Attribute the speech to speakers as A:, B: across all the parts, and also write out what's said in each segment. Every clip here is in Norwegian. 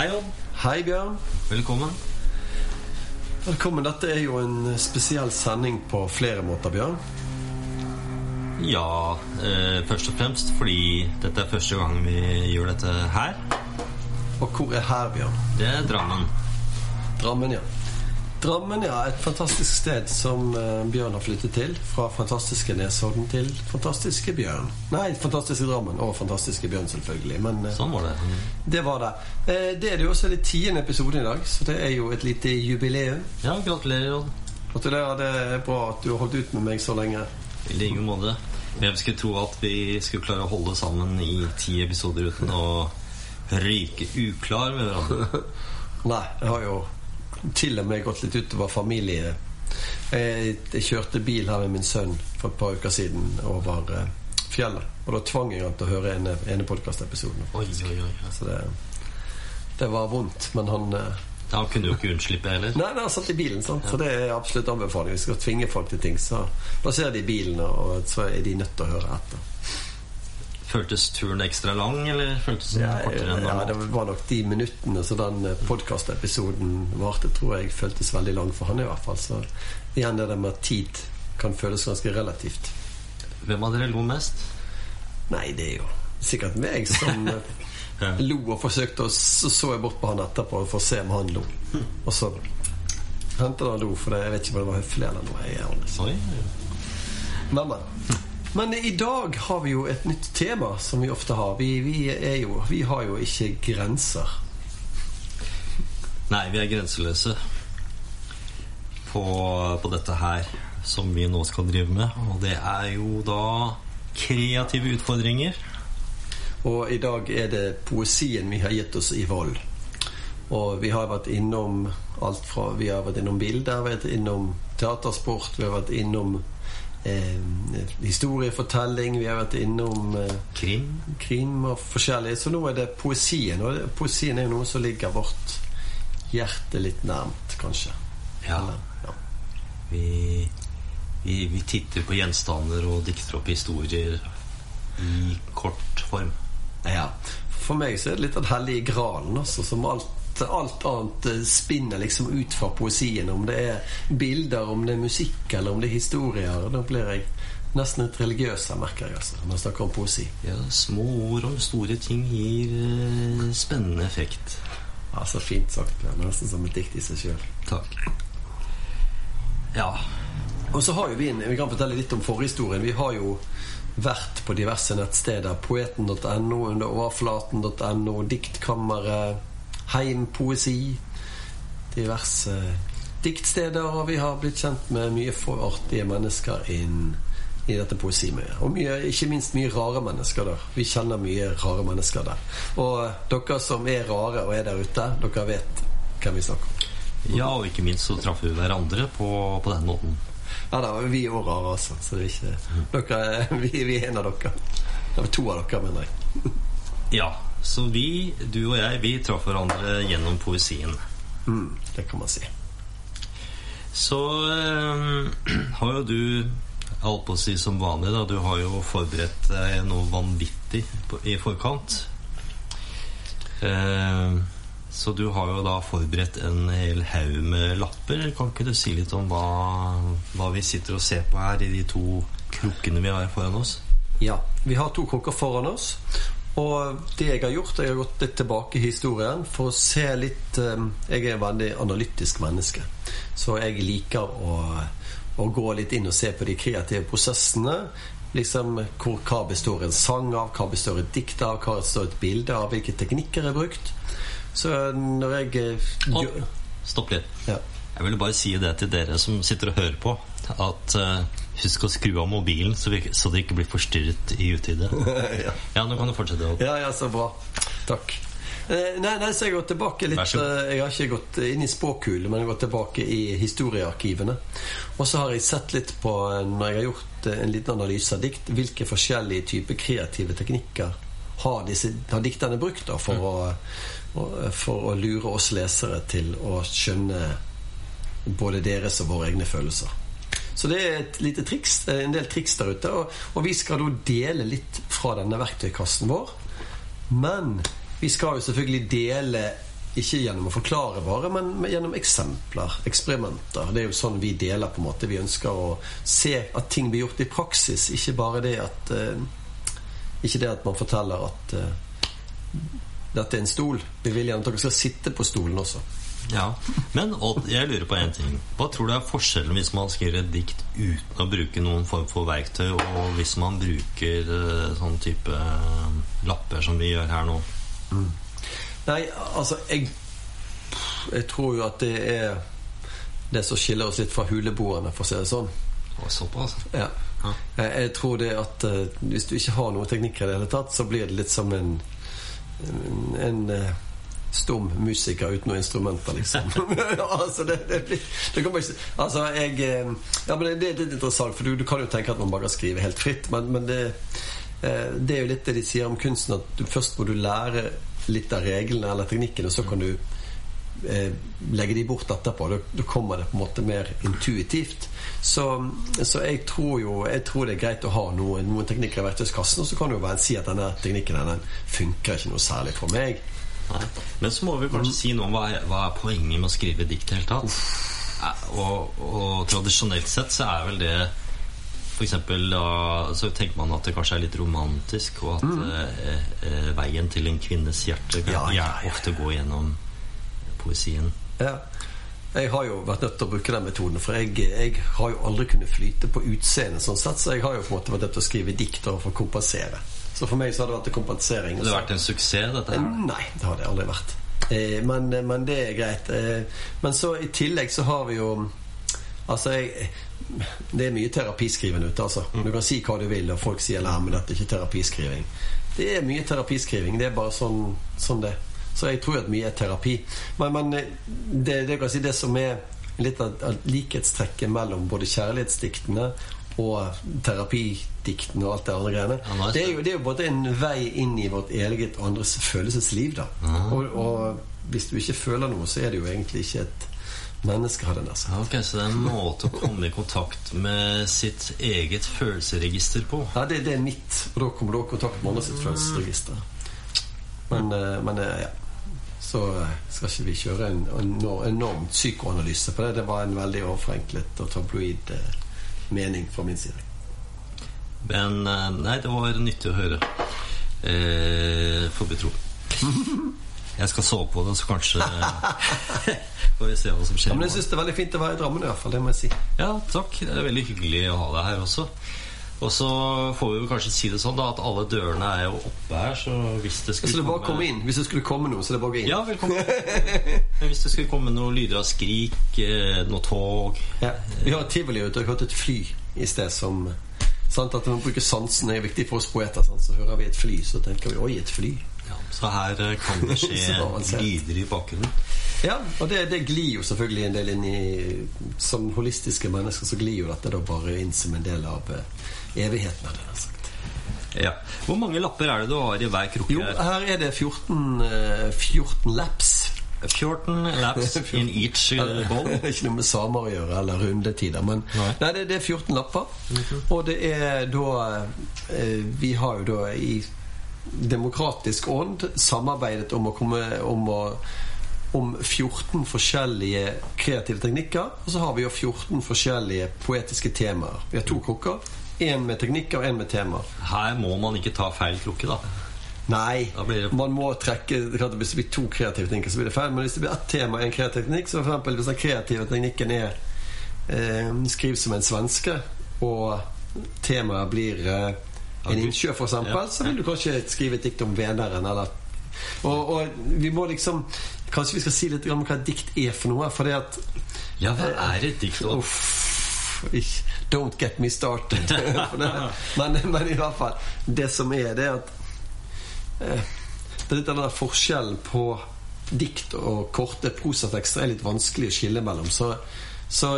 A: Hei, Odd.
B: Hei, Bjørn.
A: Velkommen.
B: Velkommen. Dette er jo en spesiell sending på flere måter, Bjørn.
A: Ja, eh, først og fremst fordi dette er første gang vi gjør dette her.
B: Og hvor er her, Bjørn?
A: Det er Drammen.
B: Drammen, ja. Drammen, ja. Et fantastisk sted som uh, Bjørn har flyttet til. Fra fantastiske Nesodden til fantastiske Bjørn. Nei, fantastiske Drammen og fantastiske Bjørn, selvfølgelig. Men uh,
A: Sånn var det.
B: det var det. Uh, det er det jo også det tiende episoden i dag, så det er jo et lite jubileum.
A: Ja, gratulerer, Odd.
B: Gratulerer. Det er bra at du har holdt ut med meg så lenge.
A: I like måte. Hvem skulle tro at vi skulle klare å holde sammen i ti episoder uten å ryke uklar med hverandre?
B: Nei, jeg har jo til og med gått litt utover familie. Jeg, jeg kjørte bil her med min sønn for et par uker siden over eh, fjellet. Og da tvang jeg han til å høre ene, ene podkastepisoden. Så det, det var vondt, men han
A: han kunne jo ikke unnslippe heller.
B: Nei, nei, han satt i bilen, sant? så det er absolutt anbefaling. Vi skal tvinge folk til ting, så plasserer de bilen, og så er de nødt til å høre etter.
A: Føltes turen ekstra lang, eller føltes den
B: Ja,
A: kortere enn
B: ja, det var nok de minuttene så den podkastepisoden varte, tror jeg føltes veldig lang for han i hvert fall. Så igjen det der med at tid kan føles ganske relativt.
A: Hvem av dere lo mest?
B: Nei, det er jo sikkert meg som eh,
A: Ja.
B: lo og forsøkte, og så så jeg bort på han etterpå for å se om han lo. Og så hendte det han lo, for jeg vet ikke om det var høflig eller noe. Jeg.
A: Oi.
B: men, men. Men i dag har vi jo et nytt tema, som vi ofte har. Vi, vi, jo, vi har jo ikke grenser.
A: Nei, vi er grenseløse på, på dette her som vi nå skal drive med. Og det er jo da kreative utfordringer.
B: Og i dag er det poesien vi har gitt oss i vold. Og vi har vært innom alt fra Vi har vært innom bilder, vi har vært innom teatersport, vi har vært innom eh, historiefortelling, vi har vært innom eh,
A: Krim.
B: krim og forskjellig. Så nå er det poesien. Og poesien er jo noe som ligger vårt hjerte litt nærmt, kanskje.
A: Ja.
B: Eller, ja.
A: Vi, vi, vi titter på gjenstander og dikter opp historier i kort form.
B: Ja. For meg så er det litt den hellige gralen, altså, som alt, alt annet eh, spinner liksom ut fra poesien. Om det er bilder, om det er musikk, eller om det er historier. Da blir jeg nesten litt religiøs, jeg merker jeg, altså, når jeg snakker om poesi.
A: Ja, små ord om store ting gir eh, spennende effekt.
B: Ja, Så fint sagt. Er nesten som et dikt i seg sjøl.
A: Takk. Ja.
B: Og så har jo vi en, Vi kan fortelle litt om forhistorien. Vi har jo vært på diverse nettsteder. Poeten.no, under overflaten.no, Diktkammeret, Heimpoesi. Diverse diktsteder. Og vi har blitt kjent med mye for artige mennesker inn i dette poesimøyet. Og mye, ikke minst mye rare mennesker der. Vi kjenner mye rare mennesker der. Og dere som er rare og er der ute, dere vet hvem vi snakker om.
A: ja, og ikke minst så traff vi hverandre på, på den måten.
B: Ja da, vi er òg rare, altså. Så det er ikke dere, er- vi, vi er en av dere. Det er to av dere, mener jeg.
A: Ja, så vi, du og jeg, vi traff hverandre gjennom poesien.
B: Mm, det kan man si.
A: Så eh, har jo du holdt på å si som vanlig, da. Du har jo forberedt deg noe vanvittig på, i forkant. Eh, så du har jo da forberedt en hel haug med lapper. Kan ikke du si litt om hva, hva vi sitter og ser på her i de to krukkene vi har foran oss?
B: Ja, Vi har to krukker foran oss. Og det jeg har gjort, jeg har gått litt tilbake i historien for å se litt eh, Jeg er en veldig analytisk menneske, så jeg liker å, å gå litt inn og se på de kreative prosessene. Liksom hvor, Hva består en sang av? Hva består et dikt av? Hva består et bilde av? Hvilke teknikker er brukt? Så når jeg eh, gjør-
A: stopp litt.
B: ja.
A: Jeg ville bare si det til dere som sitter og hører på, at eh, husk å skru av mobilen så, vi, så det ikke blir forstyrret i utide.
B: ja.
A: Ja, nå kan du fortsette.
B: Ja, ja, så bra. Takk. Eh, nei, nei, så jeg går tilbake litt eh, Jeg har ikke gått inn i spåkulen, men jeg har gått tilbake i historiearkivene. Og så har jeg sett litt på, eh, når jeg har gjort eh, en liten analyse av dikt, hvilke forskjellige typer kreative teknikker har, disse, har dikterne brukt da, for, mm. å, for å lure oss lesere til å skjønne både deres og våre egne følelser. Så det er et lite triks, er en del triks der ute. Og, og vi skal da dele litt fra denne verktøykassen vår. Men vi skal jo selvfølgelig dele ikke gjennom å forklare bare, men gjennom eksempler, eksperimenter. Det er jo sånn vi deler, på en måte. Vi ønsker å se at ting blir gjort i praksis, ikke bare det at uh, Ikke det at man forteller at uh, dette er en stol. Vi vil gjerne at dere skal sitte på stolen også.
A: Ja, Men Odd, jeg lurer på én ting. Hva tror du er forskjellen hvis man skriver et dikt uten å bruke noen form for verktøy, og hvis man bruker uh, sånn type uh, lapper som vi gjør her nå?
B: Mm. Nei, altså jeg, jeg tror jo at det er det som skiller oss litt fra huleboerne, for å si det sånn.
A: Såpass?
B: Ja. ja. Jeg tror det at hvis du ikke har noe teknikk i det hele tatt, så blir det litt som en, en, en stum musiker uten noen instrumenter, liksom. altså, det, det, blir, det kommer ikke Altså, jeg eh, Ja, men det, er litt interessant, for du, du, kan jo tenke at man bare kan skrive helt fritt, men, men det, eh, det, er jo litt det de sier om kunsten, at du, først må du lære litt av reglene eller teknikken, og så kan du eh, legge de bort etterpå. Da, da, kommer det på en måte mer intuitivt. Så, så jeg tror jo jeg tror det er greit å ha noen, noen teknikker i verktøyskassen, og så kan du jo si at denne teknikken denne funker ikke noe særlig for meg.
A: Nei. Men så må vi kanskje si noe om hva er, hva er poenget med å skrive dikt i det hele tatt. Og, og, tradisjonelt sett så er vel det for eksempel, da, så tenker man at det kanskje er litt romantisk, og at mm. eh, eh, veien til en kvinnes hjerte kan ja, ja, ja. ofte gå gjennom poesien.
B: Ja. Jeg har jo vært nødt til å bruke den metoden, for jeg, jeg har jo aldri kunnet flyte på utseendet, sånn sett, så jeg har jo på en måte vært nødt til å skrive dikt for å kompensere. Så for meg så har det vært en kompensering.
A: Har det vært en suksess, dette her?
B: Nei, det har det aldri vært. Eh, men, men, det er greit. Eh, men så i tillegg så har vi jo Altså, jeg, det er mye terapiskrivende ute, altså. Mm. Du kan si hva du vil, og folk sier nei, men dette er ikke terapiskriving. Det er mye terapiskriving. Det er bare sånn, sånn det. Så jeg tror at mye er terapi. Men, men eh, det, det, si, det som er litt av likhetstrekket mellom både kjærlighetsdiktene og terapidiktene og alt det andre greiene. Ja, det, er jo, det er jo både en vei inn i vårt eget og andres følelsesliv. da og, og, hvis du ikke føler noe, så er det jo egentlig ikke et menneske. Hadde jeg
A: sagt. Okay, så det er en måte å komme i kontakt med sitt eget følelsesregister på?
B: Ja, det, det er mitt. Og da kommer du i kontakt med andre sitt følelsesregister. Men, eh, men eh, ja så eh, skal ikke vi kjøre en enorm psykoanalyse på det. Det var en veldig overforenklet og tabloid mening fra min side.
A: Men eh, nei, det var nyttig å høre. Eh, får vi tro. Jeg skal sove på det, så kanskje får vi se hva som skjer.
B: Ja, men Jeg syns det er veldig fint å være i Drammen, i hvert fall. Det må jeg si.
A: Ja, takk. Det er veldig hyggelig å ha deg her også. Og så får vi kanskje si det sånn da at alle dørene er jo oppe her. Så hvis det skulle
B: så det bare komme inn? Hvis det skulle komme noe, så det bare gå inn?
A: Ja, velkommen. Hvis det skulle komme noen lyder av skrik, eh, noe tog
B: ja. Vi har et tivoli ute. Jeg hørte hørt et fly i sted som sant, At man bruker sansene er viktig for oss poeter. Sant? Så hører vi et fly, så tenker vi 'oi, et fly'.
A: Ja, så her eh, kan det skje lyder i bakgrunnen.
B: Ja, og det, det, glir jo selvfølgelig en del inn i Som holistiske mennesker så glir jo dette da bare inn som en del av uh, evigheten, hadde jeg sagt.
A: Ja. Hvor mange lapper er det du har i hver krukke?
B: Jo, her er det 14, uh, 14 laps.
A: 14 laps in each uh, bowl?
B: Ikke noe med samer å gjøre, eller rundetider. Men nei. Nei, det, det, er 14 lapper. -hmm. Og det er da Vi har jo da i demokratisk ånd samarbeidet om å komme om å om 14 forskjellige kreative teknikker. Og så har vi jo 14 forskjellige poetiske temaer. Vi har to krukker. Én med teknikker og én med temaer.
A: Her må man ikke ta feil krukke, da.
B: Nei, det... man må trekke Hvis det blir to kreative teknikker, så blir det feil. Men hvis det blir ett tema og en kreativ teknikk, så for eksempel, hvis den kreative teknikken er eh, skriv som en svenske, og temaet blir eh, en innsjø, for eksempel, så vil du kanskje skrive et dikt om Veneren, eller og, og, vi må liksom Kanskje vi skal si litt om hva et dikt er for noe. For det at
A: Ja, hva er et dikt?
B: Uff, don't get me started. men, men, i hvert fall Det som er, det er at eh, Det er litt av den forskjellen på dikt og korte prosatekster er litt vanskelig å skille mellom. Så, så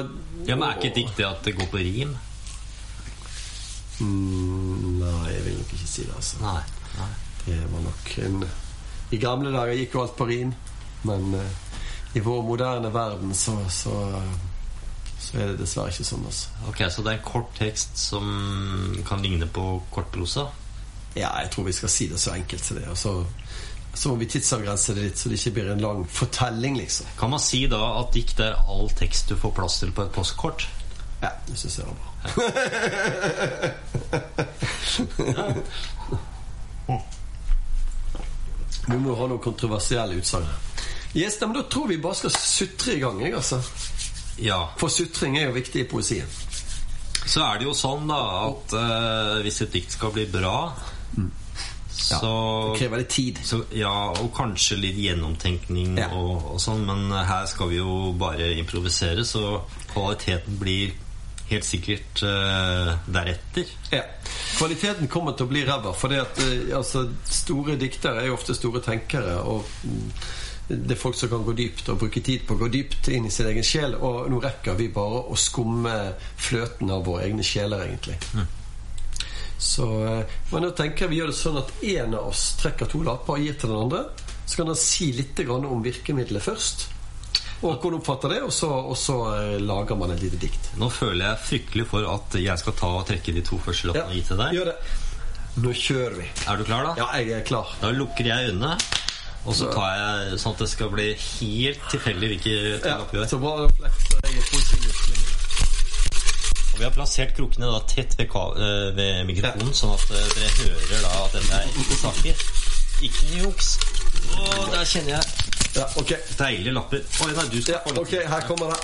A: Ja, Men er ikke dikt det at det går på rim?
B: Mm, nei, jeg vil nok ikke si det, altså.
A: Nei, nei.
B: Det var nok en i gamle dager gikk jo alt på rim, men uh, i vår moderne verden så, så, så, er det dessverre ikke sånn. Også.
A: Ok, Så det er en kort tekst som kan ligne på kortprosa?
B: Ja, jeg tror vi skal si det så enkelt som det. Altså, så må vi tidsavgrense det litt, så det ikke blir en lang fortelling, liksom.
A: Kan man si da at dikt er all tekst du får plass til på et postkort?
B: Ja, det syns jeg var bra. Vi må ha noen kontroversielle utsagn. Yes, men Da tror vi bare skal sutre i gang. Jeg, altså.
A: Ja.
B: For sutring er jo viktig i poesien.
A: Så er det jo sånn da at eh, hvis et dikt skal bli bra, så,
B: Det krever litt tid.
A: så Ja, og kanskje litt gjennomtenkning
B: Ja.
A: og, og sånn, men her skal vi jo bare improvisere, så kvaliteten blir helt sikkert eh, deretter.
B: Ja. Kvaliteten kommer til å bli ræva. For eh, altså, store diktere er jo ofte store tenkere. Og mm, det er folk som kan gå dypt og bruke tid på å gå dypt inn i sin egen sjel. Og nå rekker vi bare å skumme fløten av våre egne sjeler, egentlig. Så, eh, men nå tenker jeg vi gjør det sånn at en av oss trekker to lapper og gir til den andre. Så kan han si litt om virkemidlet først. Og hvordan oppfatter det, og så, og så eh, lager man et lite dikt.
A: Nå føler jeg fryktelig for at jeg skal ta og trekke de to første
B: Ja,
A: og gi til deg.
B: gjør det. Nå kjører vi.
A: Er du klar, da?
B: Ja, jeg er klar.
A: Da lukker jeg øynene, og så tar jeg sånn at det skal bli helt tilfeldig hvilke to
B: Ja,
A: lapper
B: så bra reflekser er.
A: Og vi har plassert krukkene da tett ved, eh, ved mikrofonen, sånn at eh, dere hører da at dette er ikke saker. Ikke noe juks. Å, der kjenner jeg
B: Ja, ok.
A: deilige lapper. Oi, nei, du skal
B: Ja, ok, her kommer det.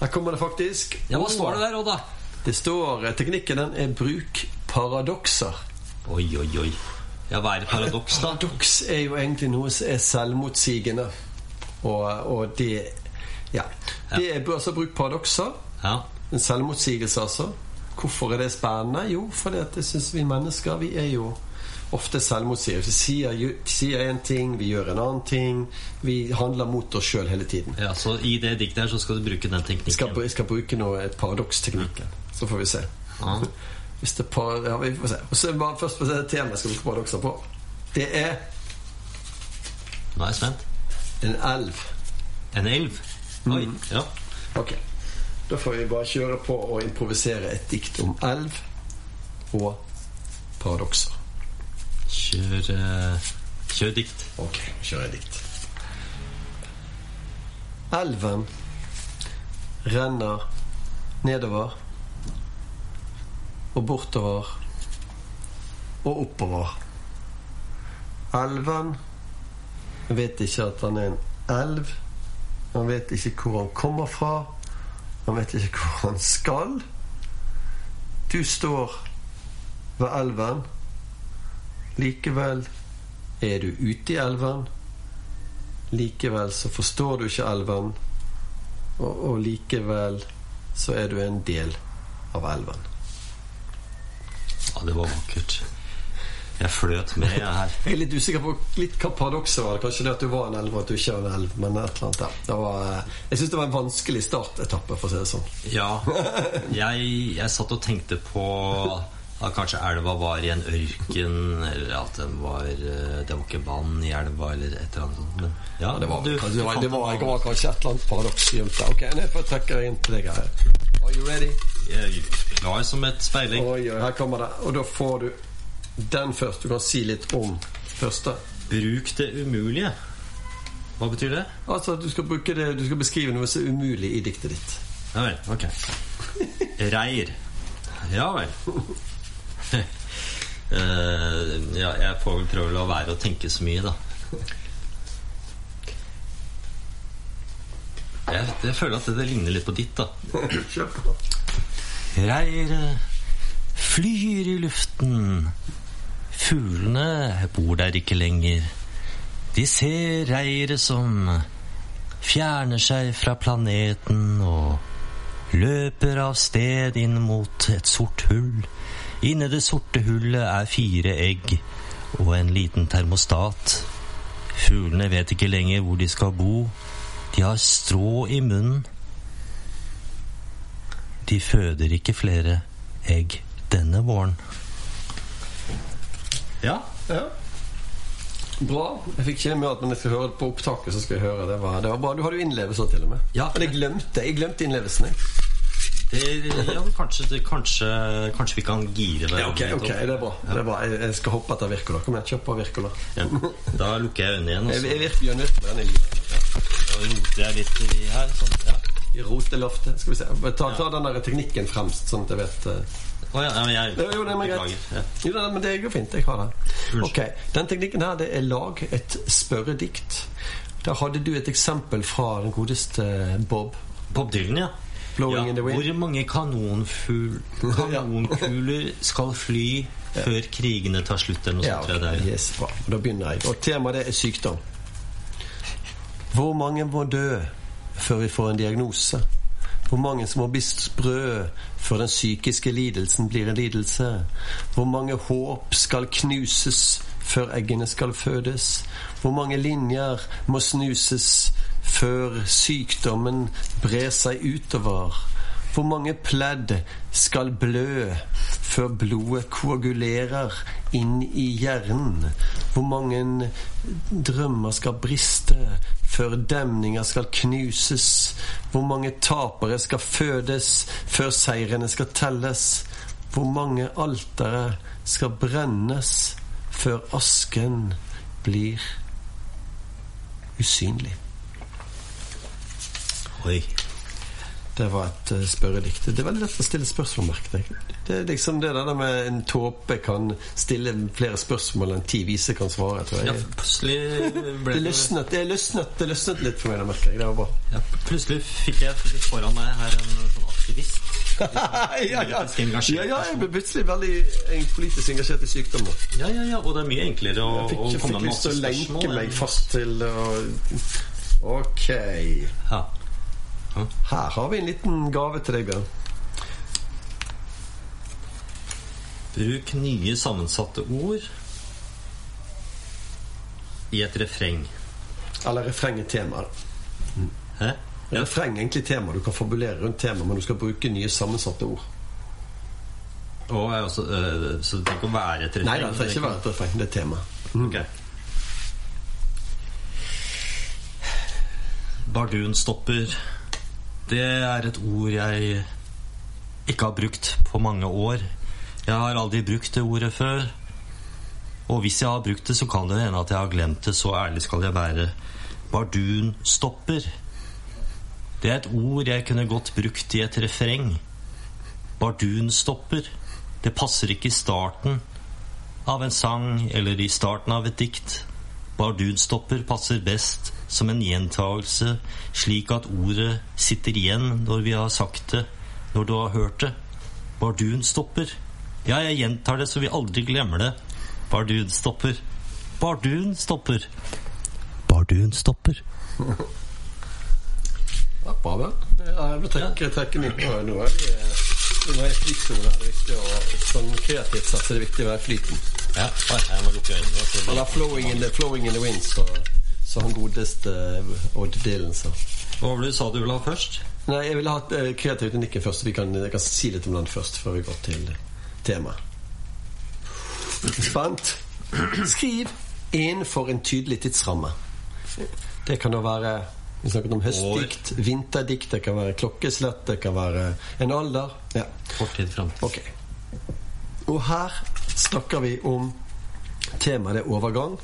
B: Her kommer det faktisk.
A: Ja, hva står det der, Odda?
B: Det står eh, Teknikken den er bruk paradokser.
A: Oi, oi, oi. Ja, hva er et paradoks, da?
B: Paradoks er jo egentlig noe som er selvmotsigende. Og, og det Ja. Det er altså brukt paradokser.
A: Ja.
B: En selvmotsigelse, altså. Hvorfor er det spennende? Jo, fordi at jeg syns vi mennesker vi er jo ofte selvmotsigende. Vi sier, sier en ting, vi gjør en annen ting. Vi handler mot oss sjøl hele tiden.
A: ja, Så i det diktet her så skal du bruke den
B: Jeg skal,
A: teknikken?
B: jeg skal bruke noe, et paradoksteknikken. Så får vi se.
A: Ja.
B: Hvis det par, ja, vi får se. Og så bare først på det temaet skal bruke paradokser på. Det er
A: Nå er jeg spent.
B: en elv.
A: En elv? Oi. Ja.
B: Ok. Da får vi bare kjøre på og improvisere et dikt om elv og paradokser.
A: Kjør, eh, kjør dikt.
B: Ok, kjører jeg dikt. Elven renner nedover og bortover og oppover. Elven vet ikke at han er en elv. Han vet ikke hvor han kommer fra. Han vet ikke hvor han skal. Du står ved elven. Likevel er du ute i elven. Likevel så forstår du ikke elven. Og, og likevel så er du en del av elven.
A: Ja, det var vakkert. Jeg fløt med, jeg her.
B: Jeg er litt usikker på litt hva paradokset var. Kanskje det at du var en elv, og at du ikke var en elv. Men et eller annet der. Det var, eh, jeg syns det var en vanskelig startetappe, for å si det sånn.
A: Ja. Jeg, jeg satt og tenkte på at kanskje elva var i en ørken, eller at den var, eh, det var ikke vann i elva, eller et eller annet sånt. Men ja,
B: Det var,
A: du-
B: kanskje, det var, det var, det var kanskje et eller annet paradoks gjemt der. Ok, jeg får trekke deg inn til deg her. Are you ready?
A: Klar som et speiling.
B: Oi, oi, her kommer det. Og da får du den først. Du kan si litt om første.
A: Bruk det umulige. Hva betyr det?
B: Altså, du skal, det, du skal beskrive noe som er umulig i diktet ditt.
A: Ja vel. Ok. Reir. Ja vel. Uh, ja, jeg får vel prøve å la være å tenke så mye, da. Jeg, jeg føler at det, det ligner litt på ditt, da.
B: Kjør på.
A: Reiret flyr i luften. Fuglene bor der ikke lenger. De ser reiret som fjerner seg fra planeten og løper av sted inn mot et sort hull. Inni det sorte hullet er fire egg og en liten termostat. Fuglene vet ikke lenger hvor de skal bo. De har strå i munnen. De føder ikke flere egg denne våren. Ja.
B: Ja. Bra. Jeg fikk ikke med at når jeg skal høre det på opptaket, så skal jeg høre det. Var, det var bra. Du hadde jo innlevelse til og med.
A: Ja.
B: Men jeg glemte, jeg glemte innlevelsen. Jeg.
A: Ja, kanskje, kanskje, kanskje vi kan gire det
B: Ja, ok, ok, det er bra. Det er bra. Jeg, skal hoppe etter Wirkola. Kom igjen, kjøp på Wirkola.
A: Ja. Da lukker jeg øynene igjen, Også.
B: Jeg, jeg virker jeg virker, jeg virker.
A: da roter jeg litt i her. Sånn. Ja.
B: I roteloftet. Skal vi se. Ta, ta den der teknikken fremst, sånn at jeg vet eh.
A: Å ja, ja, men jeg
B: Jo, jo, det er greit. Jo, men det går fint. Jeg har det. Ok, Den teknikken her, det er lag et spørredikt. Der hadde du et eksempel fra den godeste Bob.
A: Bob Dylan, ja. Ja.
B: in the wind.
A: Hvor mange kanonkuler skal fly før krigene tar slutt, eller noe
B: Ja,
A: sånt?
B: yes, bra. Da begynner jeg. Og temaet det er sykdom. Hvor mange må dø før vi får en diagnose? Hvor mange som må bli sprø før den psykiske lidelsen blir en lidelse? Hvor mange håp skal knuses før eggene skal fødes? Hvor mange linjer må snuses før sykdommen brer seg utover? Hvor mange pledd skal blø før blodet koagulerer inn i hjernen? Hvor mange drømmer skal briste før demninger skal knuses? Hvor mange tapere skal fødes før seirene skal telles? Hvor mange altere skal brennes før asken blir usynlig?
A: Oi.
B: Det var et uh, spørredikt. Det er veldig lett å stille spørsmål, merket jeg. Det er liksom det der med en tåpe kan stille flere spørsmål enn ti vise kan svare, tror
A: Ja,
B: jeg.
A: plutselig ble
B: Det løsnet, det løsnet, det løsnet litt for meg, det merker jeg. Det var bra.
A: ja, Plutselig fikk jeg foran meg her en sånn aktivist.
B: ja, ja. Ja, ja, jeg ble plutselig veldig eh, politisk engasjert i sykdom.
A: Ja, ja, ja, og det er mye enklere å,
B: Jeg fikk,
A: å
B: jeg fikk lyst til å lenke meg fast til å Ok.
A: Ja.
B: Her har vi en liten gave til deg, Bjørn.
A: Bruk nye sammensatte ord i et refreng.
B: Eller refreng er tema.
A: Hæ? Ja.
B: Refreng egentlig tema. Du kan fabulere rundt tema, men du skal bruke nye sammensatte ord.
A: Oh, er også, øh, så det trenger ikke å være et refreng?
B: Nei, det trenger ikke være et refreng. Det er tema.
A: Ok. Bardun stopper. Det er et ord jeg ikke har brukt på mange år. Jeg har aldri brukt det ordet før. Og hvis jeg har brukt det, så kan det hende at jeg har glemt det. Så ærlig skal jeg være. Bardun stopper. Det er et ord jeg kunne godt brukt i et refreng. Bardun stopper. Det passer ikke i starten av en sang eller i starten av et dikt. Bardunstopper passer best som en gjentagelse, slik at ordet sitter igjen når vi har sagt det, når du har hørt det. Bardun stopper. Ja, jeg gjentar det så vi aldri glemmer det. Bardun stopper. Bardunstopper.
B: Ja, bra, vel. Jeg vil trekke, trekke den inn. Nå nå er vi nå er flytsonen her. Det er viktig å, sånn kreativt sett så er det viktig å være flyten.
A: Ja, jeg må lukke øynene.
B: Eller 'flowing in the, flowing in the wind', så, så han godeste Odd Dylan sa.
A: Hva var det du sa du ville ha først?
B: Nei, jeg ville ha eh, kreativ teknikken først. Vi kan, jeg kan si litt om den først, før vi går til temaet. Spent? Skriv innenfor en tydelig tidsramme. Det kan da være Vi snakket om høstdikt, vinterdikt, det kan være klokkeslett, det kan være en alder. Ja,
A: Fortid, framtid.
B: ok. Og her snakker vi om Temaet er overgang.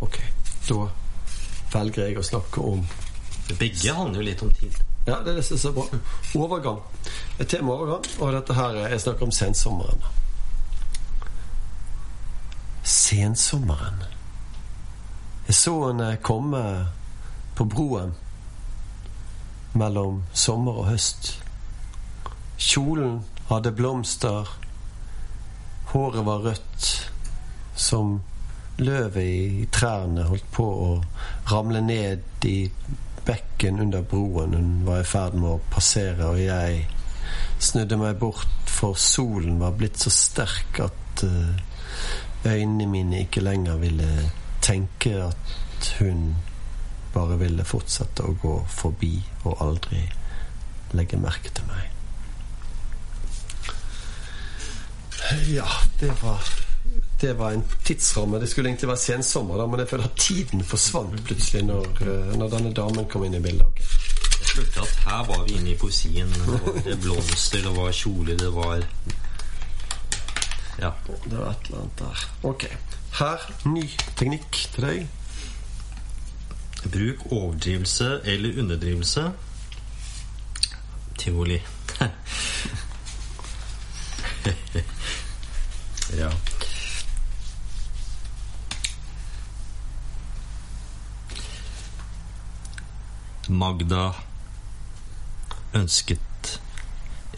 B: Ok, da velger jeg å snakke om
A: Begge handler jo litt om tid.
B: ja, det er det er så bra. Overgang. Et tema overgang, og dette her Jeg snakker om sensommeren. Sensommeren. Jeg så henne komme på broen mellom sommer og høst. Kjolen hadde blomster, håret var rødt, som løvet i trærne holdt på å ramle ned i bekken under broen hun var i ferd med å passere, og jeg snudde meg bort, for solen var blitt så sterk at eh, øynene mine ikke lenger ville tenke at hun bare ville fortsette å gå forbi og aldri legge merke til meg. Ja, det var det var en tidsramme. Det skulle egentlig være sensommer, da, men jeg føler at tiden forsvant plutselig når, eh, når denne damen kom inn i bildet. ok.
A: følte at her var vi inne i poesien. Det var blomster, det var kjoler, det var Ja.
B: Det var et eller annet der. Ok. Her, ny teknikk til deg.
A: Bruk overdrivelse eller underdrivelse. Tivoli. ja. Magda ønsket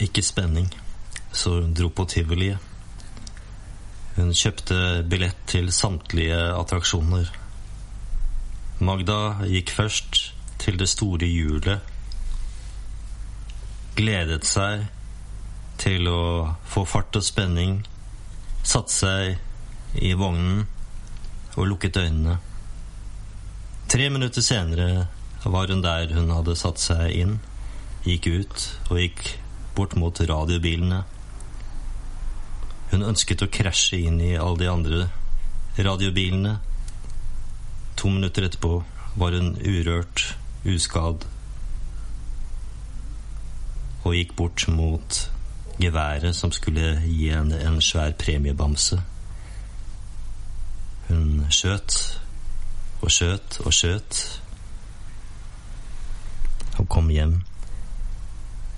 A: ikke spenning, så hun dro på tivoliet. Hun kjøpte billett til samtlige attraksjoner. Magda gikk først til det store hjulet. Gledet seg til å få fart og spenning. Satte seg i vognen og lukket øynene. Tre minutter senere var hun der hun hadde satt seg inn, gikk ut og gikk bort mot radiobilene. Hun ønsket å krasje inn i alle de andre radiobilene. To minutter etterpå var hun urørt, uskadd, og gikk bort mot geværet som skulle gi henne en svær premiebamse. Hun skjøt og skjøt og skjøt og kom hjem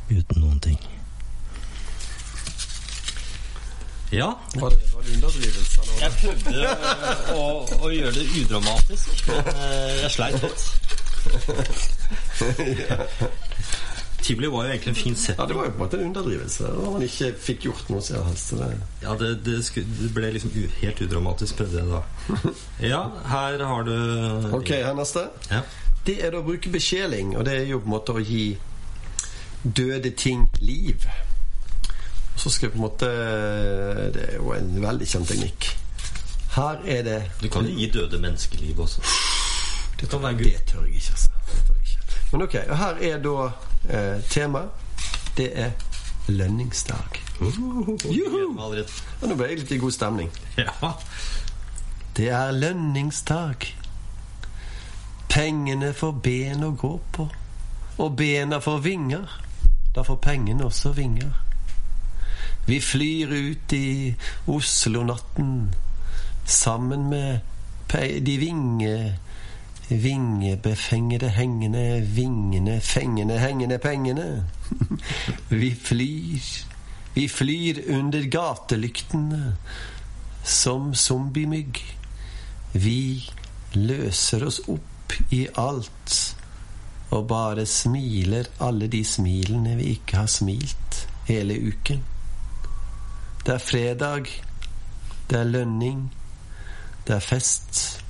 A: uten noen ting. Ja.
B: Var det, var det underdrivelse?
A: Jeg prøvde å, å gjøre det udramatisk, men eh, jeg sleit litt. Tivoli var jo egentlig en fin setting.
B: Ja, det var jo på en måte en underdrivelse. Da man ikke fikk gjort noe siden helst. Det...
A: Ja, det, det, sku, det ble liksom u, helt udramatisk, prøvde jeg da. Ja, her har du
B: Ok, her neste.
A: Ja.
B: Det er da å bruke besjeling, og det er jo på en måte å gi døde ting liv. Og så skal jeg på en måte Det er jo en veldig kjent teknikk. Her er det
A: Du kan jo gi døde menneskeliv også.
B: Det,
A: kan være
B: det tør jeg ikke. Altså. Men ok, og her er da eh, temaet. Det er lønningsdag.
A: Juhu!
B: Nå ble jeg litt i god stemning.
A: Ja.
B: Det er lønningsdag. Pengene får ben å gå på, og bena får vinger. Da får pengene også vinger. Vi flyr ut i Oslo-natten sammen med de vinge Vingebefengede hengende vingene fengende hengende pengene. Vi flyr, vi flyr under gatelyktene som zombiemygg. Vi løser oss opp i alt og bare smiler alle de smilene vi ikke har smilt hele uken. Det er fredag, det er lønning, det er fest.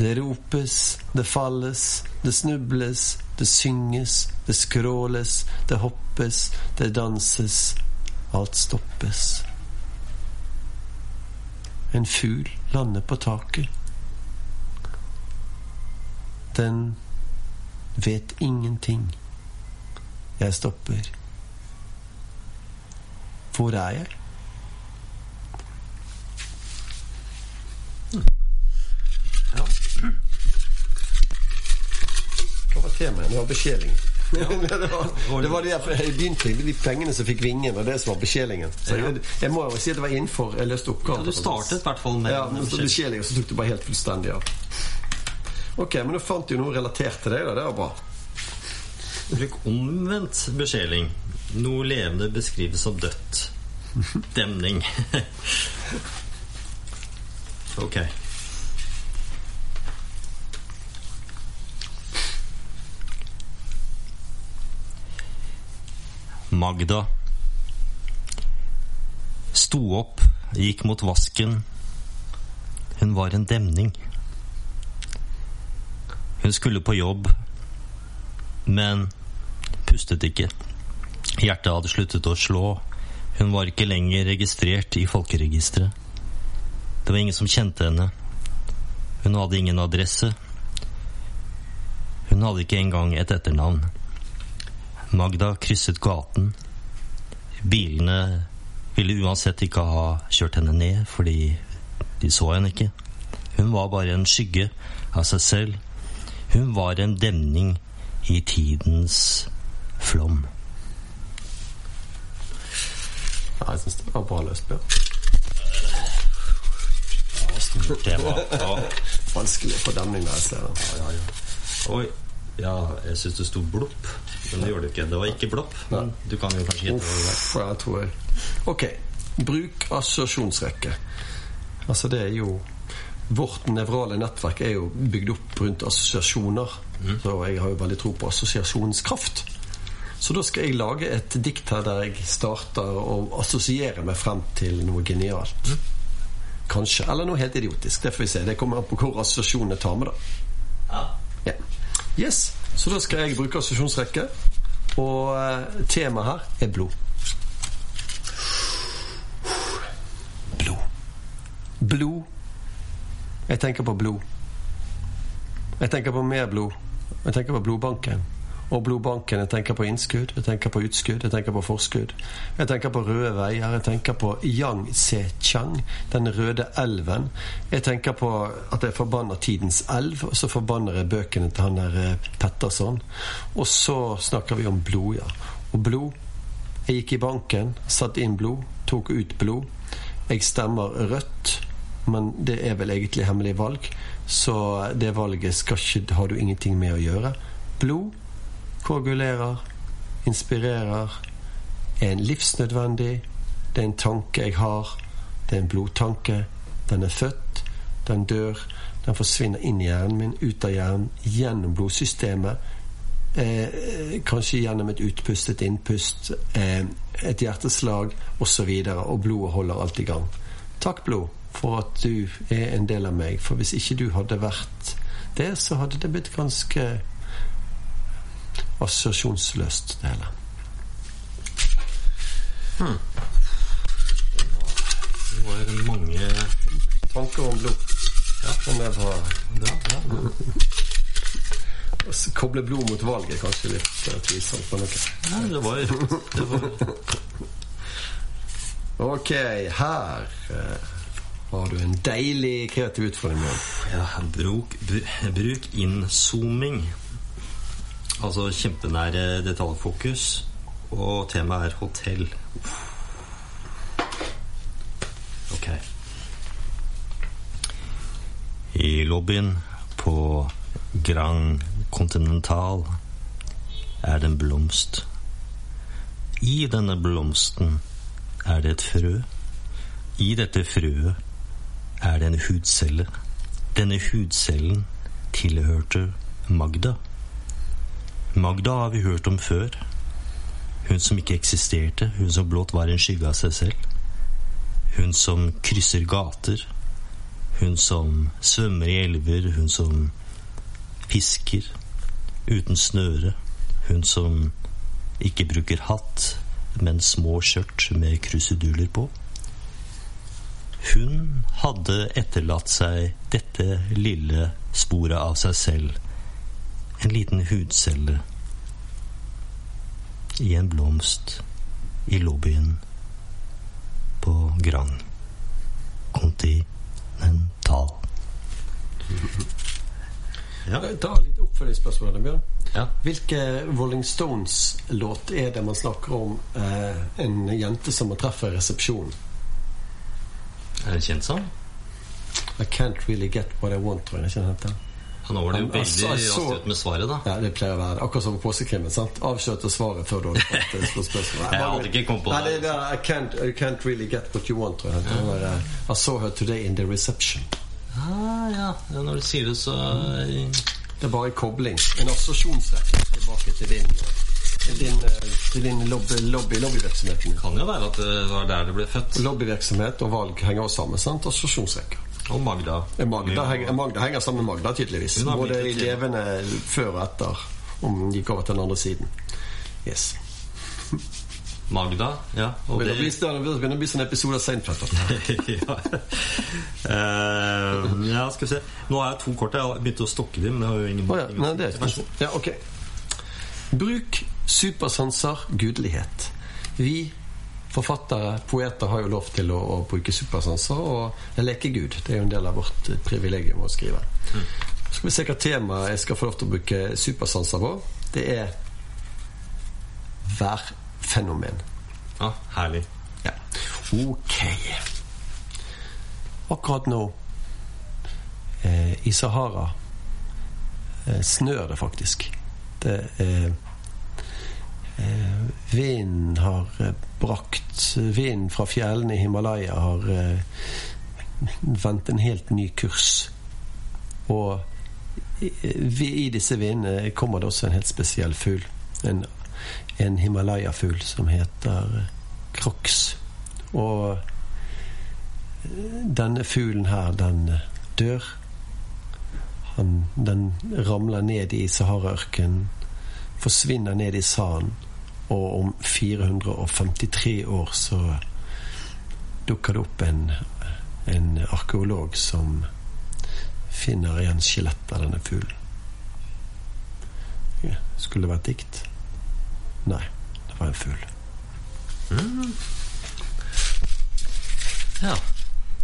B: Det ropes, det falles, det snubles, det synges, det skråles, det hoppes, det danses. Alt stoppes. En fugl lander på taket. Den vet ingenting. Jeg stopper. Hvor er jeg?
A: Ja.
B: Hva var temaet? Det var besjelingen. det, var, det var det jeg jeg begynte med de pengene som fikk vingen, og det som var besjelingen. Så jeg, jeg må jo si at det var innenfor jeg løste
A: ja, du startet i hvert fall med
B: Ja, men og så tok du bare helt fullstendig av. Ok, men du fant jo noe relatert til deg, da. Det var bra.
A: Bruk omvendt besjeling. Noe levende beskrives som dødt. Demning. ok. Magda sto opp, gikk mot vasken. Hun var en demning. Hun skulle på jobb, men pustet ikke. Hjertet hadde sluttet å slå. Hun var ikke lenger registrert i folkeregisteret. Det var ingen som kjente henne. Hun hadde ingen adresse. Hun hadde ikke engang et etternavn. Magda krysset gaten. Bilene ville uansett ikke ha kjørt henne ned, fordi de så henne ikke. Hun var bare en skygge av seg selv. Hun var en demning i tidens Flom.
B: Ja, jeg syns det var bra løst, Bjørn.
A: Det var ja.
B: Vanskelig å få demning der jeg ser den.
A: Ja, ja. Oi. Ja, jeg syns det sto blopp. Men det gjorde det ikke. Det var ikke blopp. Men du kan jo kanskje gjette hva det var.
B: Uff, tror jeg. Ok. Bruk assosiasjonsrekke. Altså, det er jo Vårt nevrale nettverk er jo bygd opp rundt assosiasjoner. Så jeg har jo veldig tro på assosiasjonskraft. Så da skal jeg lage et dikt her der jeg starter å assosiere meg frem til noe genialt. Kanskje. Eller noe helt idiotisk. Det får vi se. Det kommer an på hvor assosiasjonene tar med, da. Ja. Yes. Så da skal jeg bruke assosiasjonsrekke. Og eh, temaet her er blod. Blod. Blod. Jeg tenker på blod. Jeg tenker på mer blod. Jeg tenker på blodbanken. Og blodbanken. Jeg tenker på innskudd, jeg tenker på utskudd, jeg tenker på forskudd. Jeg tenker på røde veier, jeg tenker på Yangtze-Chang, den røde elven. Jeg tenker på at jeg forbanner Tidens elv, og så forbanner jeg bøkene til han der eh, Petterson. Og så snakker vi om blod, ja. Og blod Jeg gikk i banken, satte inn blod, tok ut blod. Jeg stemmer rødt, men det er vel egentlig hemmelig valg, så det valget skal ikke, har du ingenting med å gjøre. Blod koagulerer, inspirerer, er en livsnødvendig. Det er en tanke jeg har. Det er en blodtanke. Den er født, den dør. Den forsvinner inn i hjernen min, ut av hjernen, gjennom blodsystemet. Eh, kanskje gjennom et utpust, et innpust, eh, et hjerteslag osv. Og, så og blodet holder alt i gang. Takk, blod, for at du er en del av meg. For hvis ikke du hadde vært det, så hadde det blitt ganske assosiasjonsløst, det hele.
A: Hmm. Det var mange
B: Tanker om blod. Ja, om det var
A: ja, ja.
B: Koble blod mot valget er kanskje litt uh, tvilsomt noen.
A: Nei, det var, det var
B: Ok, her uh, har du en deilig kreativ utfordring.
A: Ja, bruk, br- bruk innzooming. Altså kjempenær detaljfokus. Og temaet er hotell. Ok. I lobbyen på Grand Continental er det en blomst. I denne blomsten er det et frø. I dette frøet er det en hudcelle. Denne hudcellen tilhørte Magda. Magda har vi hørt om før. Hun som ikke eksisterte, hun som blott var en skygge av seg selv. Hun som krysser gater. Hun som svømmer i elver, hun som fisker uten snøre. Hun som ikke bruker hatt, men små skjørt med kruseduller på. Hun hadde etterlatt seg dette lille sporet av seg selv. En liten hudcelle i en blomst i lobbyen på Grand Continental. Ja.
B: Ta litt oppfølgingsspørsmål, Bjørn.
A: Ja.
B: Hvilke Rolling Stones-låt er det man snakker om eh, en jente som man treffer i resepsjonen?
A: Er det kjent sånn?
B: I can't really get what I want, tror jeg. Ikke den heter.
A: Ja, nå var det jo veldig
B: altså, så-
A: raskt med svaret, da.
B: Ja, det pleier å være. Akkurat som på påskekrimmen. sant? Avslørte svaret før du hadde fått spørsmålet.
A: Jeg hadde ikke kommet på
B: Nei,
A: det.
B: er I can't, I can't really get what you want, tror jeg. Det var, eh, I saw her today in the reception.
A: Ah, ja. ja. Når du sier det, så
B: Det er bare en kobling. En assosiasjonsrekke tilbake til din, til din, eh, til din lobby, lobby, Det
A: kan jo være at det var der det ble født.
B: Lobbyvirksomhet og valg henger også sammen. sant? Og Assosiasjonsrekker.
A: Og Magda.
B: Magda, henger- Magda henger sammen med Magda, tydeligvis. Både i levende før og etter. Om hun gikk over til den andre siden. Yes.
A: Magda, ja. Og
B: Det begynner å bli, sånn episode av Seinfeld.
A: ja. Uh, ja, skal vi se. Nå har jeg to kort. Jeg har begynt å stokke dem. Men det har jo ingen,
B: oh, ja. Nei, det er
A: ikke.
B: Ja, ok. Bruk supersanser, gudelighet. Vi forfattere, poeter, har jo lov til å, å bruke supersanser og leke Gud. Det er jo en del av vårt eh, privilegium å skrive. Så skal vi se hva temaet jeg skal få lov til å bruke supersanser på. Det er værfenomen.
A: Ja, herlig.
B: Ja. Ok. Akkurat nå eh, i Sahara eh, snør det faktisk. Det eh, eh, Vinden har eh, brakt Vinden fra fjellene i Himalaya har eh, vendt en helt ny kurs. Og i, i disse vindene kommer det også en helt spesiell fugl. En, en Himalaya-fugl som heter crocs. Og denne fuglen her, den dør. Han, den ramler ned i Sahara-ørkenen, forsvinner ned i sanden, og om 453 år så dukker det opp en, en arkeolog som finner igjen skjelettet av denne fuglen. Skulle det vært dikt? Nei, det var en fugl.
A: Mm. Ja.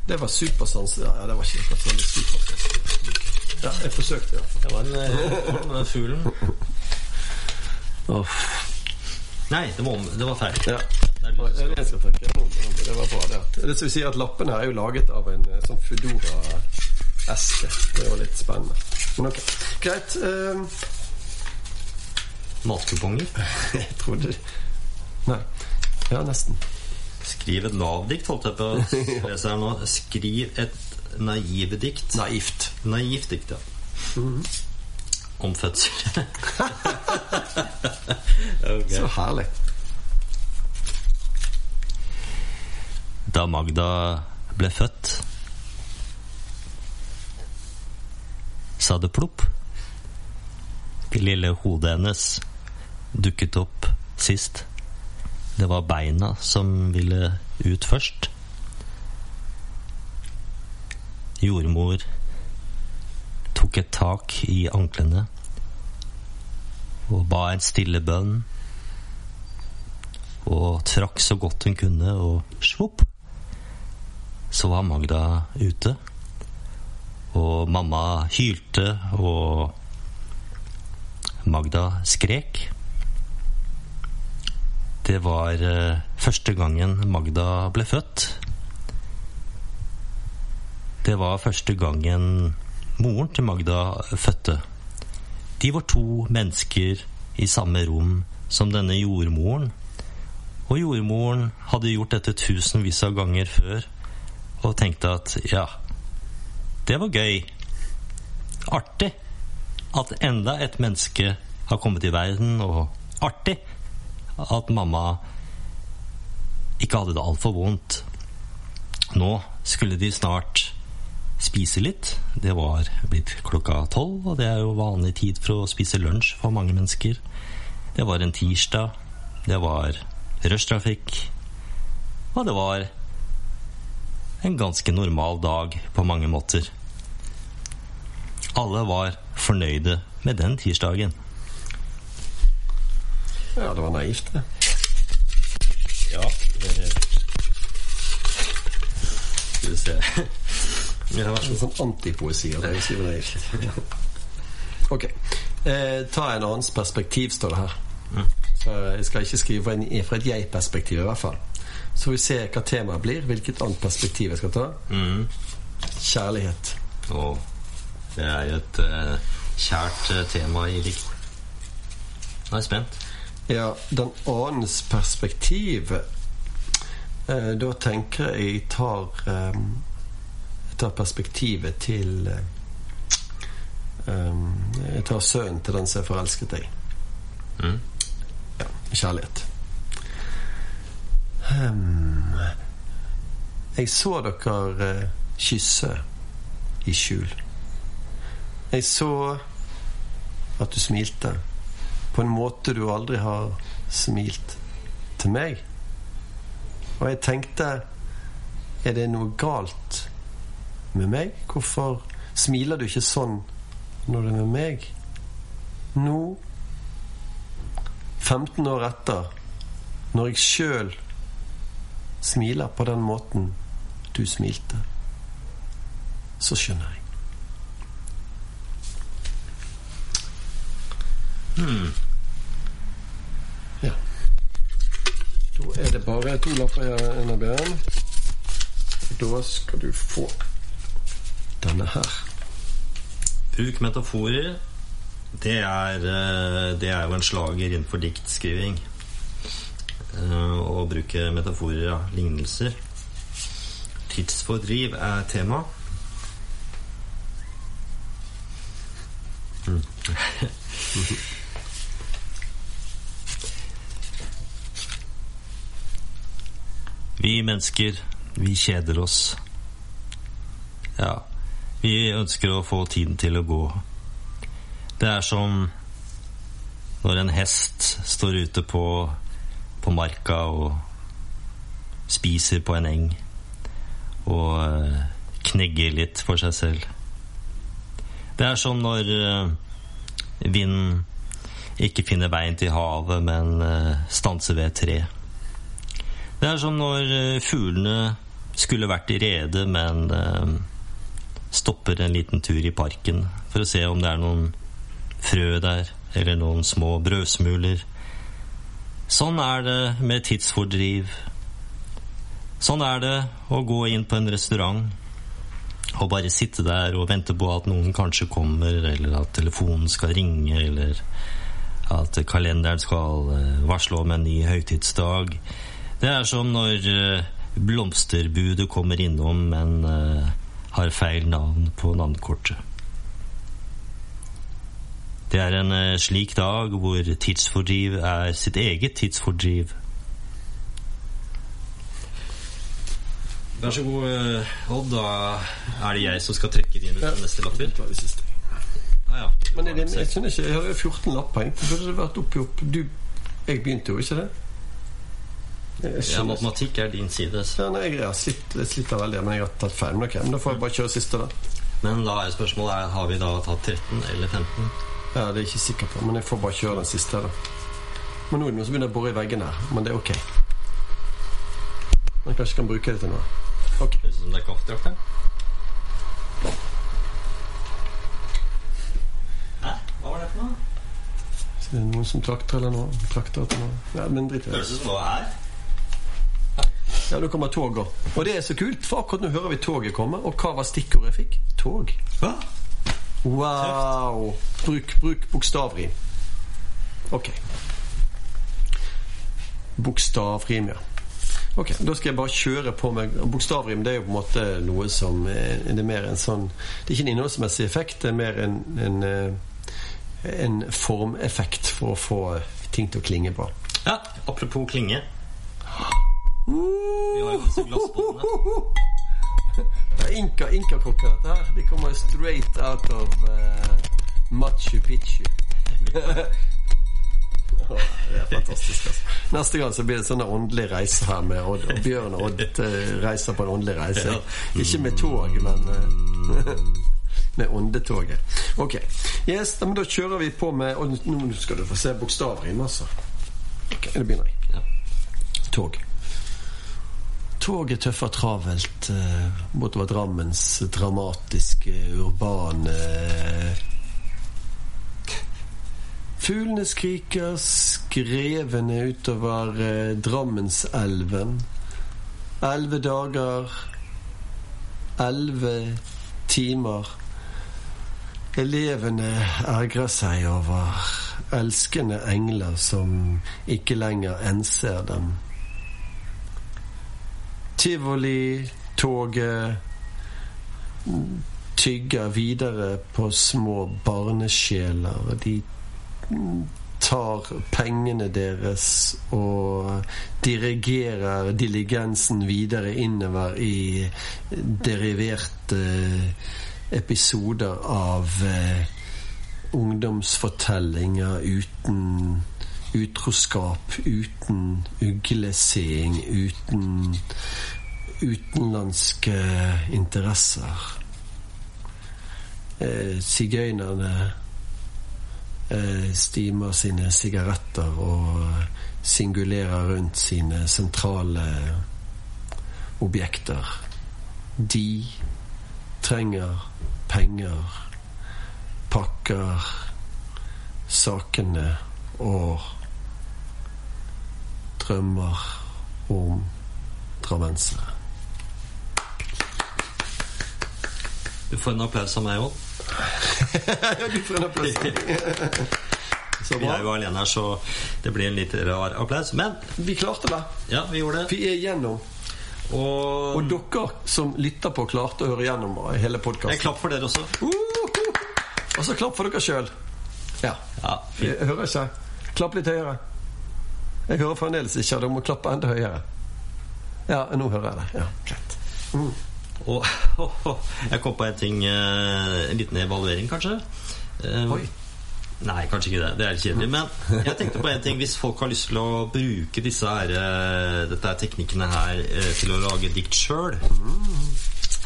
B: Det var supersans. Ja, det var ikke akkurat sånn supersans. Ja, jeg forsøkte, ja.
A: Det var en uh, fuglen.
B: Oh.
A: Nei, det var, det var feil.
B: Ja. Jeg skal takke. Det var bra, det. Det vil si at lappene her er jo laget av en sånn Foodora-eske. Det var litt spennende. Men ok. Greit. Um...
A: Matkuponger?
B: jeg trodde Nei. Ja, nesten.
A: Skriv et lavdikt, holdt jeg på å lese her nå. Skriv et naivdikt.
B: Naivt.
A: Naivt dikt, ja.
B: Mm -hmm.
A: Om fødsel.
B: okay. Så herlig.
A: Da Magda ble født, sa det plopp. Det lille hodet hennes dukket opp sist. Det var beina som ville ut først. Jordmor tok et tak i anklene og ba en stille bønn. Og trakk så godt hun kunne, og svopp, så var Magda ute. Og mamma hylte, og Magda skrek. Det var uh, første gangen Magda ble født. Det var første gangen moren til Magda fødte. De var to mennesker i samme rom som denne jordmoren. Og jordmoren hadde gjort dette tusenvis av ganger før og tenkte at ja, det var gøy. Artig at enda et menneske har kommet i verden, og artig at mamma ikke hadde det altfor vondt. Nå skulle de snart spise litt. Det var blitt klokka tolv, og det er jo vanlig tid for å spise lunsj for mange mennesker. Det var en tirsdag. Det var rushtrafikk. Og det var en ganske normal dag på mange måter. Alle var fornøyde med den tirsdagen.
B: Ja, det var naivt, det.
A: Ja, det Skal vi se
B: ja, En sånn antipoesi av det skrive skriver naivt. Ok. Eh, ta en annens perspektiv, står det her.
A: Mm.
B: Så jeg skal ikke skrive en, fra et jeg-perspektiv, i hvert fall. Så vi ser hva temaet blir, hvilket annet perspektiv jeg skal ta.
A: Mm.
B: Kjærlighet.
A: Og det er jo et uh, kjært uh, tema i dikt. Nå er jeg spent.
B: Ja, den annens perspektiv eh, Da tenker jeg jeg tar Jeg tar perspektivet til um, Jeg tar sønnen til den som er forelsket i.
A: Mm.
B: Ja, kjærlighet. Um, jeg så dere eh, kysse i skjul. Jeg så at du smilte på en måte du aldri har smilt til meg. Og jeg tenkte Er det noe galt med meg? Hvorfor smiler du ikke sånn når du er med meg? Nå, 15 år etter, når jeg sjøl smiler på den måten du smilte, så skjønner jeg.
A: Hmm.
B: Ja. Da er det bare to lapper her, Enabjørn. Da skal du få denne her.
A: Bruk metaforer. Det er, eh, det er jo en slager innenfor diktskriving. Eh, Å bruke metaforer, ja. Lignelser. Tidsfordriv er tema. Mm. Vi mennesker, vi kjeder oss. Ja, vi ønsker å få tiden til å gå. Det er som når en hest står ute på, på marka og spiser på en eng og eh, knegger litt for seg selv. Det er som når eh, vinden ikke finner veien til havet, men eh, stanser ved et tre. Det er som når fuglene skulle vært i rede, men stopper en liten tur i parken for å se om det er noen frø der, eller noen små brødsmuler. Sånn er det med tidsfordriv. Sånn er det å gå inn på en restaurant og bare sitte der og vente på at noen kanskje kommer, eller at telefonen skal ringe, eller at kalenderen skal eh, varsle om en ny høytidsdag. Det er som når eh, blomsterbudet kommer innom, men eh, har feil navn på navnkortet. Det er en eh, slik dag hvor tidsfordriv er sitt eget tidsfordriv. Vær så god, eh, Odd. Da er det jeg som skal trekke din
B: Ja.
A: neste
B: siste.
A: Ah, ja.
B: Men er det, jeg skjønner ikke, jeg har jo 14 lapper. Egentlig burde vært oppi opp. Du, jeg begynte jo ikke det.
A: Ja, matematikk er din side. så-
B: Ja, nei, jeg har slitt, veldig, men jeg har tatt feil. Men ok, men da får jeg bare kjøre siste, da.
A: Men da er spørsmålet er, har vi da tatt 13 eller 15?
B: Ja, Det er jeg ikke sikker på, men jeg får bare kjøre den siste, da. Men nå er det noen som begynner å bore i veggene her, men det er ok. Man kanskje kan bruke det til noe. Ok.
A: Høres ut som det er kaffedrakter. Hæ? Hva var det for noe?
B: Så det er noen som trakter eller noe. Trakter eller noe. Ja, men drit i det.
A: Høres ut som var her.
B: Ja, nå kommer toget. Og det er så kult, for akkurat nå hører vi toget komme. Og hva var stikkordet jeg fikk? Tog.
A: Hva?
B: Wow! Bruk, bruk bokstavrim. Ok. Bokstavrim, ja. Ok, Da skal jeg bare kjøre på med Bokstavrim det er jo på en måte noe som er, Det er mer en sånn Det er ikke en innholdsmessig effekt, det er mer en, en, eh, en formeffekt for å få ting til å klinge bra.
A: Ja, apropos klinge. Vi har jo disse glassbollene.
B: Det er Inka, Inka-kokker, dette her. De kommer straight out of uh, Machu Picchu. Det er fantastisk. Altså. Neste gang så blir det sånn åndelig reise her med Odd. Og Bjørn og Odd eh, reiser på en åndelig reise. Ikke med tog, men eh, med åndetoget. Ok. Yes, da, men da kjører vi på med nå skal du få se bokstavrim, altså. Ok, da begynner jeg. Tog. Toget tøffer travelt eh, bortover Drammens dramatiske, urbane Fuglene skriker skrevende utover eh, Drammenselven. Elleve dager, elleve timer. Elevene ergrer seg over elskende engler som ikke lenger enser dem. Tivoli-toget tygger videre på små barnesjeler. De tar pengene deres og dirigerer diligensen videre innover i deriverte episoder av eh, ungdomsfortellinger uten utroskap, uten ugleseing, uten utenlandske interesser. Eh, Sigøynerne eh, stimer sine sigaretter og singulerer rundt sine sentrale objekter. De trenger penger, pakker sakene og drømmer om drammensere.
A: Du får en applaus av meg òg.
B: ja, du får en applaus. Så
A: Vi er jo alene her, så det blir en litt rar applaus. Men
B: Vi klarte det.
A: ja, vi gjorde det.
B: Vi er igjennom.
A: Og,
B: Og dere som lytter på, klarte å høre gjennom hele
A: en
B: podkasten.
A: klapp for dere også.
B: Og så klapp for dere sjøl. Ja.
A: Ja.
B: Jeg hører ikke. Klapp litt høyere. Jeg hører fremdeles ikke. Dere må klappe enda høyere. Ja, nå hører jeg det. Ja, greit. Mm.
A: Og jeg kom på en ting eh, En liten evaluering, kanskje. Eh,
B: Oi.
A: Nei, kanskje ikke det. Det er litt kjedelig. Men jeg tenkte på en ting hvis folk har lyst til å bruke disse her, eh, dette her teknikkene her eh, til å lage dikt sjøl.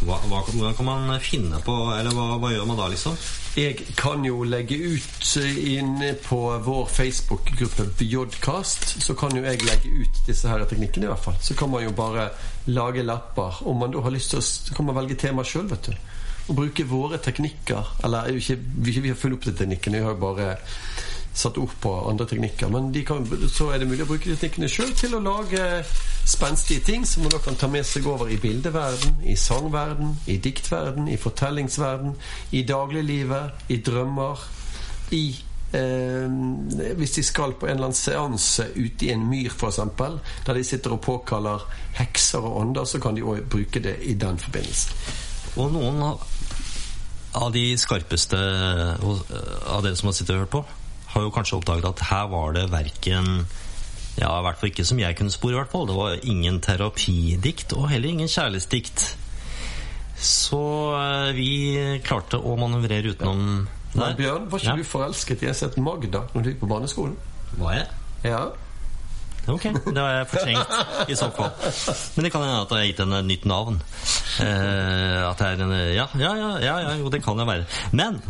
A: Hva, hva, kan man finne på Eller hva, hva gjør man da, liksom?
B: Jeg kan jo legge ut inne på vår Facebook-gruppe Bjodcast. Så kan jo jeg legge ut disse her teknikkene, i hvert fall. Så kan man jo bare lage lapper. Om man da har lyst til å Så kan man velge tema sjøl, vet du. Og bruke våre teknikker. Eller er jo ikke, vi, har funnet opp de teknikkene, vi har jo bare satt ord på andre teknikker. Men kan, så er det mulig å bruke de teknikkene sjøl til å lage spenstige ting som man da kan ta med seg over i bildeverden, i sangverden, i diktverden, i fortellingsverden, i dagliglivet, i drømmer, i eh, Hvis de skal på en eller annen seanse ute i en myr, f.eks., der de sitter og påkaller hekser og ånder, så kan de òg bruke det i den forbindelse.
A: Og noen av, de skarpeste av dere som har sittet og hørt på, har jo kanskje oppdaget at her var det verken Ja, i hvert fall ikke som jeg kunne spore, i hvert fall. Det var ingen terapidikt, og heller ingen kjærlighetsdikt. Så eh, vi klarte å manøvrere utenom
B: Men Bjørn, var ikke
A: Ja.
B: du forelsket i som Magda når du gikk på barneskolen?
A: Var jeg?
B: Ja.
A: Ok, det har jeg fortrengt i så fall. Men det kan hende at jeg har gitt henne nytt navn. Eh, at det er en ja, ja, ja, ja, jo, det kan det være. Men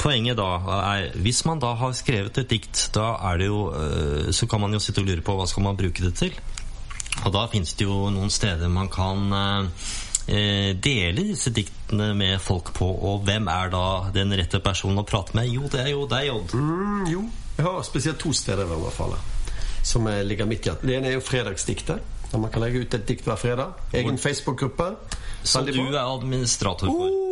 A: poenget da er Hvis man da har skrevet et dikt, da er det jo eh, Så kan man jo sitte og lure på hva skal man bruke det til. Og da fins det jo noen steder man kan eh, dele disse diktene med folk på. Og hvem er da den rette personen å prate med? Jo, det er jo deg, Odd.
B: Mm, jo. Jeg har spesielt to steder i hvert anbefale. Som ligger midt i hjerte. Det ene er jo Fredagsdiktet. Der man kan legge ut et dikt hver fredag. Egen Facebook-gruppe. Som
A: du er administrator for
B: Oh,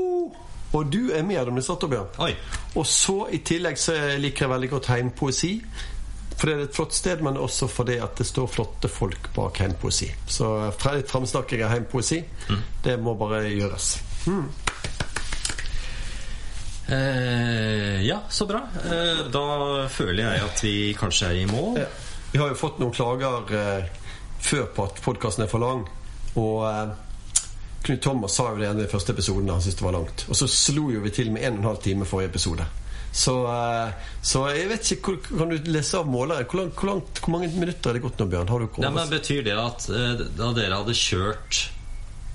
B: og du er med administrator, Bjørn.
A: Oi.
B: Og så i tillegg så liker jeg veldig godt heimpoesi. For det er et flott sted, men også fordi at det står flotte folk bak heimpoesi. Så fra litt framsnakking av heimpoesi, det må bare gjøres. Mm.
A: Eh, ja, så bra. Eh, da føler jeg at vi kanskje er i mål.
B: Ja. Vi har jo fått noen klager eh, før på at podkasten er for lang. Og eh, Knut Thomas sa jo det i den første episoden han syntes det var langt. Og så slo jo vi til med en og en halv time forrige episode. Så, eh, så jeg vet ikke Kan du lese av måleren? Hvor, langt, hvor, langt, hvor mange minutter er det gått nå, Bjørn? Har du
A: Ja, men? Betyr det at eh, da dere hadde kjørt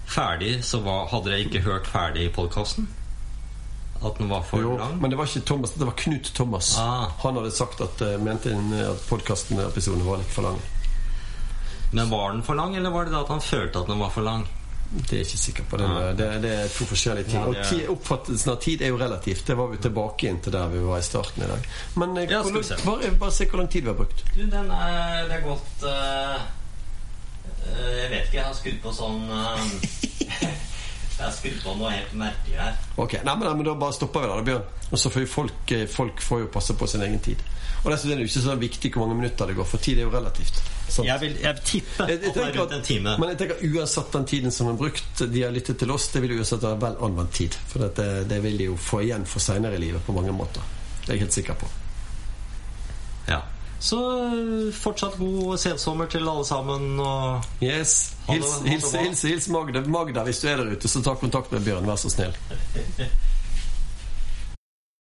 A: ferdig, så var, hadde dere ikke hørt ferdig podkasten? At den var for
B: Jo,
A: lang?
B: men det var ikke Thomas, det var Knut Thomas.
A: Ah.
B: Han hadde sagt at uh, mente at podkasten-episoden var litt for lang.
A: Men var den for lang, eller var det da at han følte at den var for lang?
B: Det er jeg ikke sikker på. Den,
A: Ah.
B: det, det er to forskjellige ting.
A: Ja,
B: Og ti- Oppfattelsen av tid er jo relativt. Det var vi tilbake inn til der vi var i starten i dag. Men eh,
A: Ja,
B: lang-
A: se.
B: bare, bare se hvor lang tid vi har brukt.
A: Du, den er, det er gått eh, eh, Jeg vet ikke, jeg har skrudd på sånn eh, Jeg har skrudd på noe helt merkelig her.
B: Ok, nei, men, nei, men Da bare stopper vi der, da, Bjørn. Og så får jo folk, eh, folk får jo passe på sin egen tid. Og dessuten er det jo ikke så viktig hvor mange minutter det går, for tid er jo relativt. Sant?
A: Jeg vil, jeg tippe
B: Jeg- jeg
A: at er
B: tenker
A: rundt en time.
B: Men jeg tenker uansett den tiden som er brukt, de har lyttet til oss, det vil uansett være vel anvendt tid. For det, det vil de jo få igjen for seinere i livet på mange måter. Det er jeg helt sikker på.
A: Ja. Så eh, fortsatt god sensommer til alle sammen. Og
B: Yes. Hils, hils, hils, hils Magda. Magda, hvis du er der ute, så ta kontakt med Bjørn, vær så snill.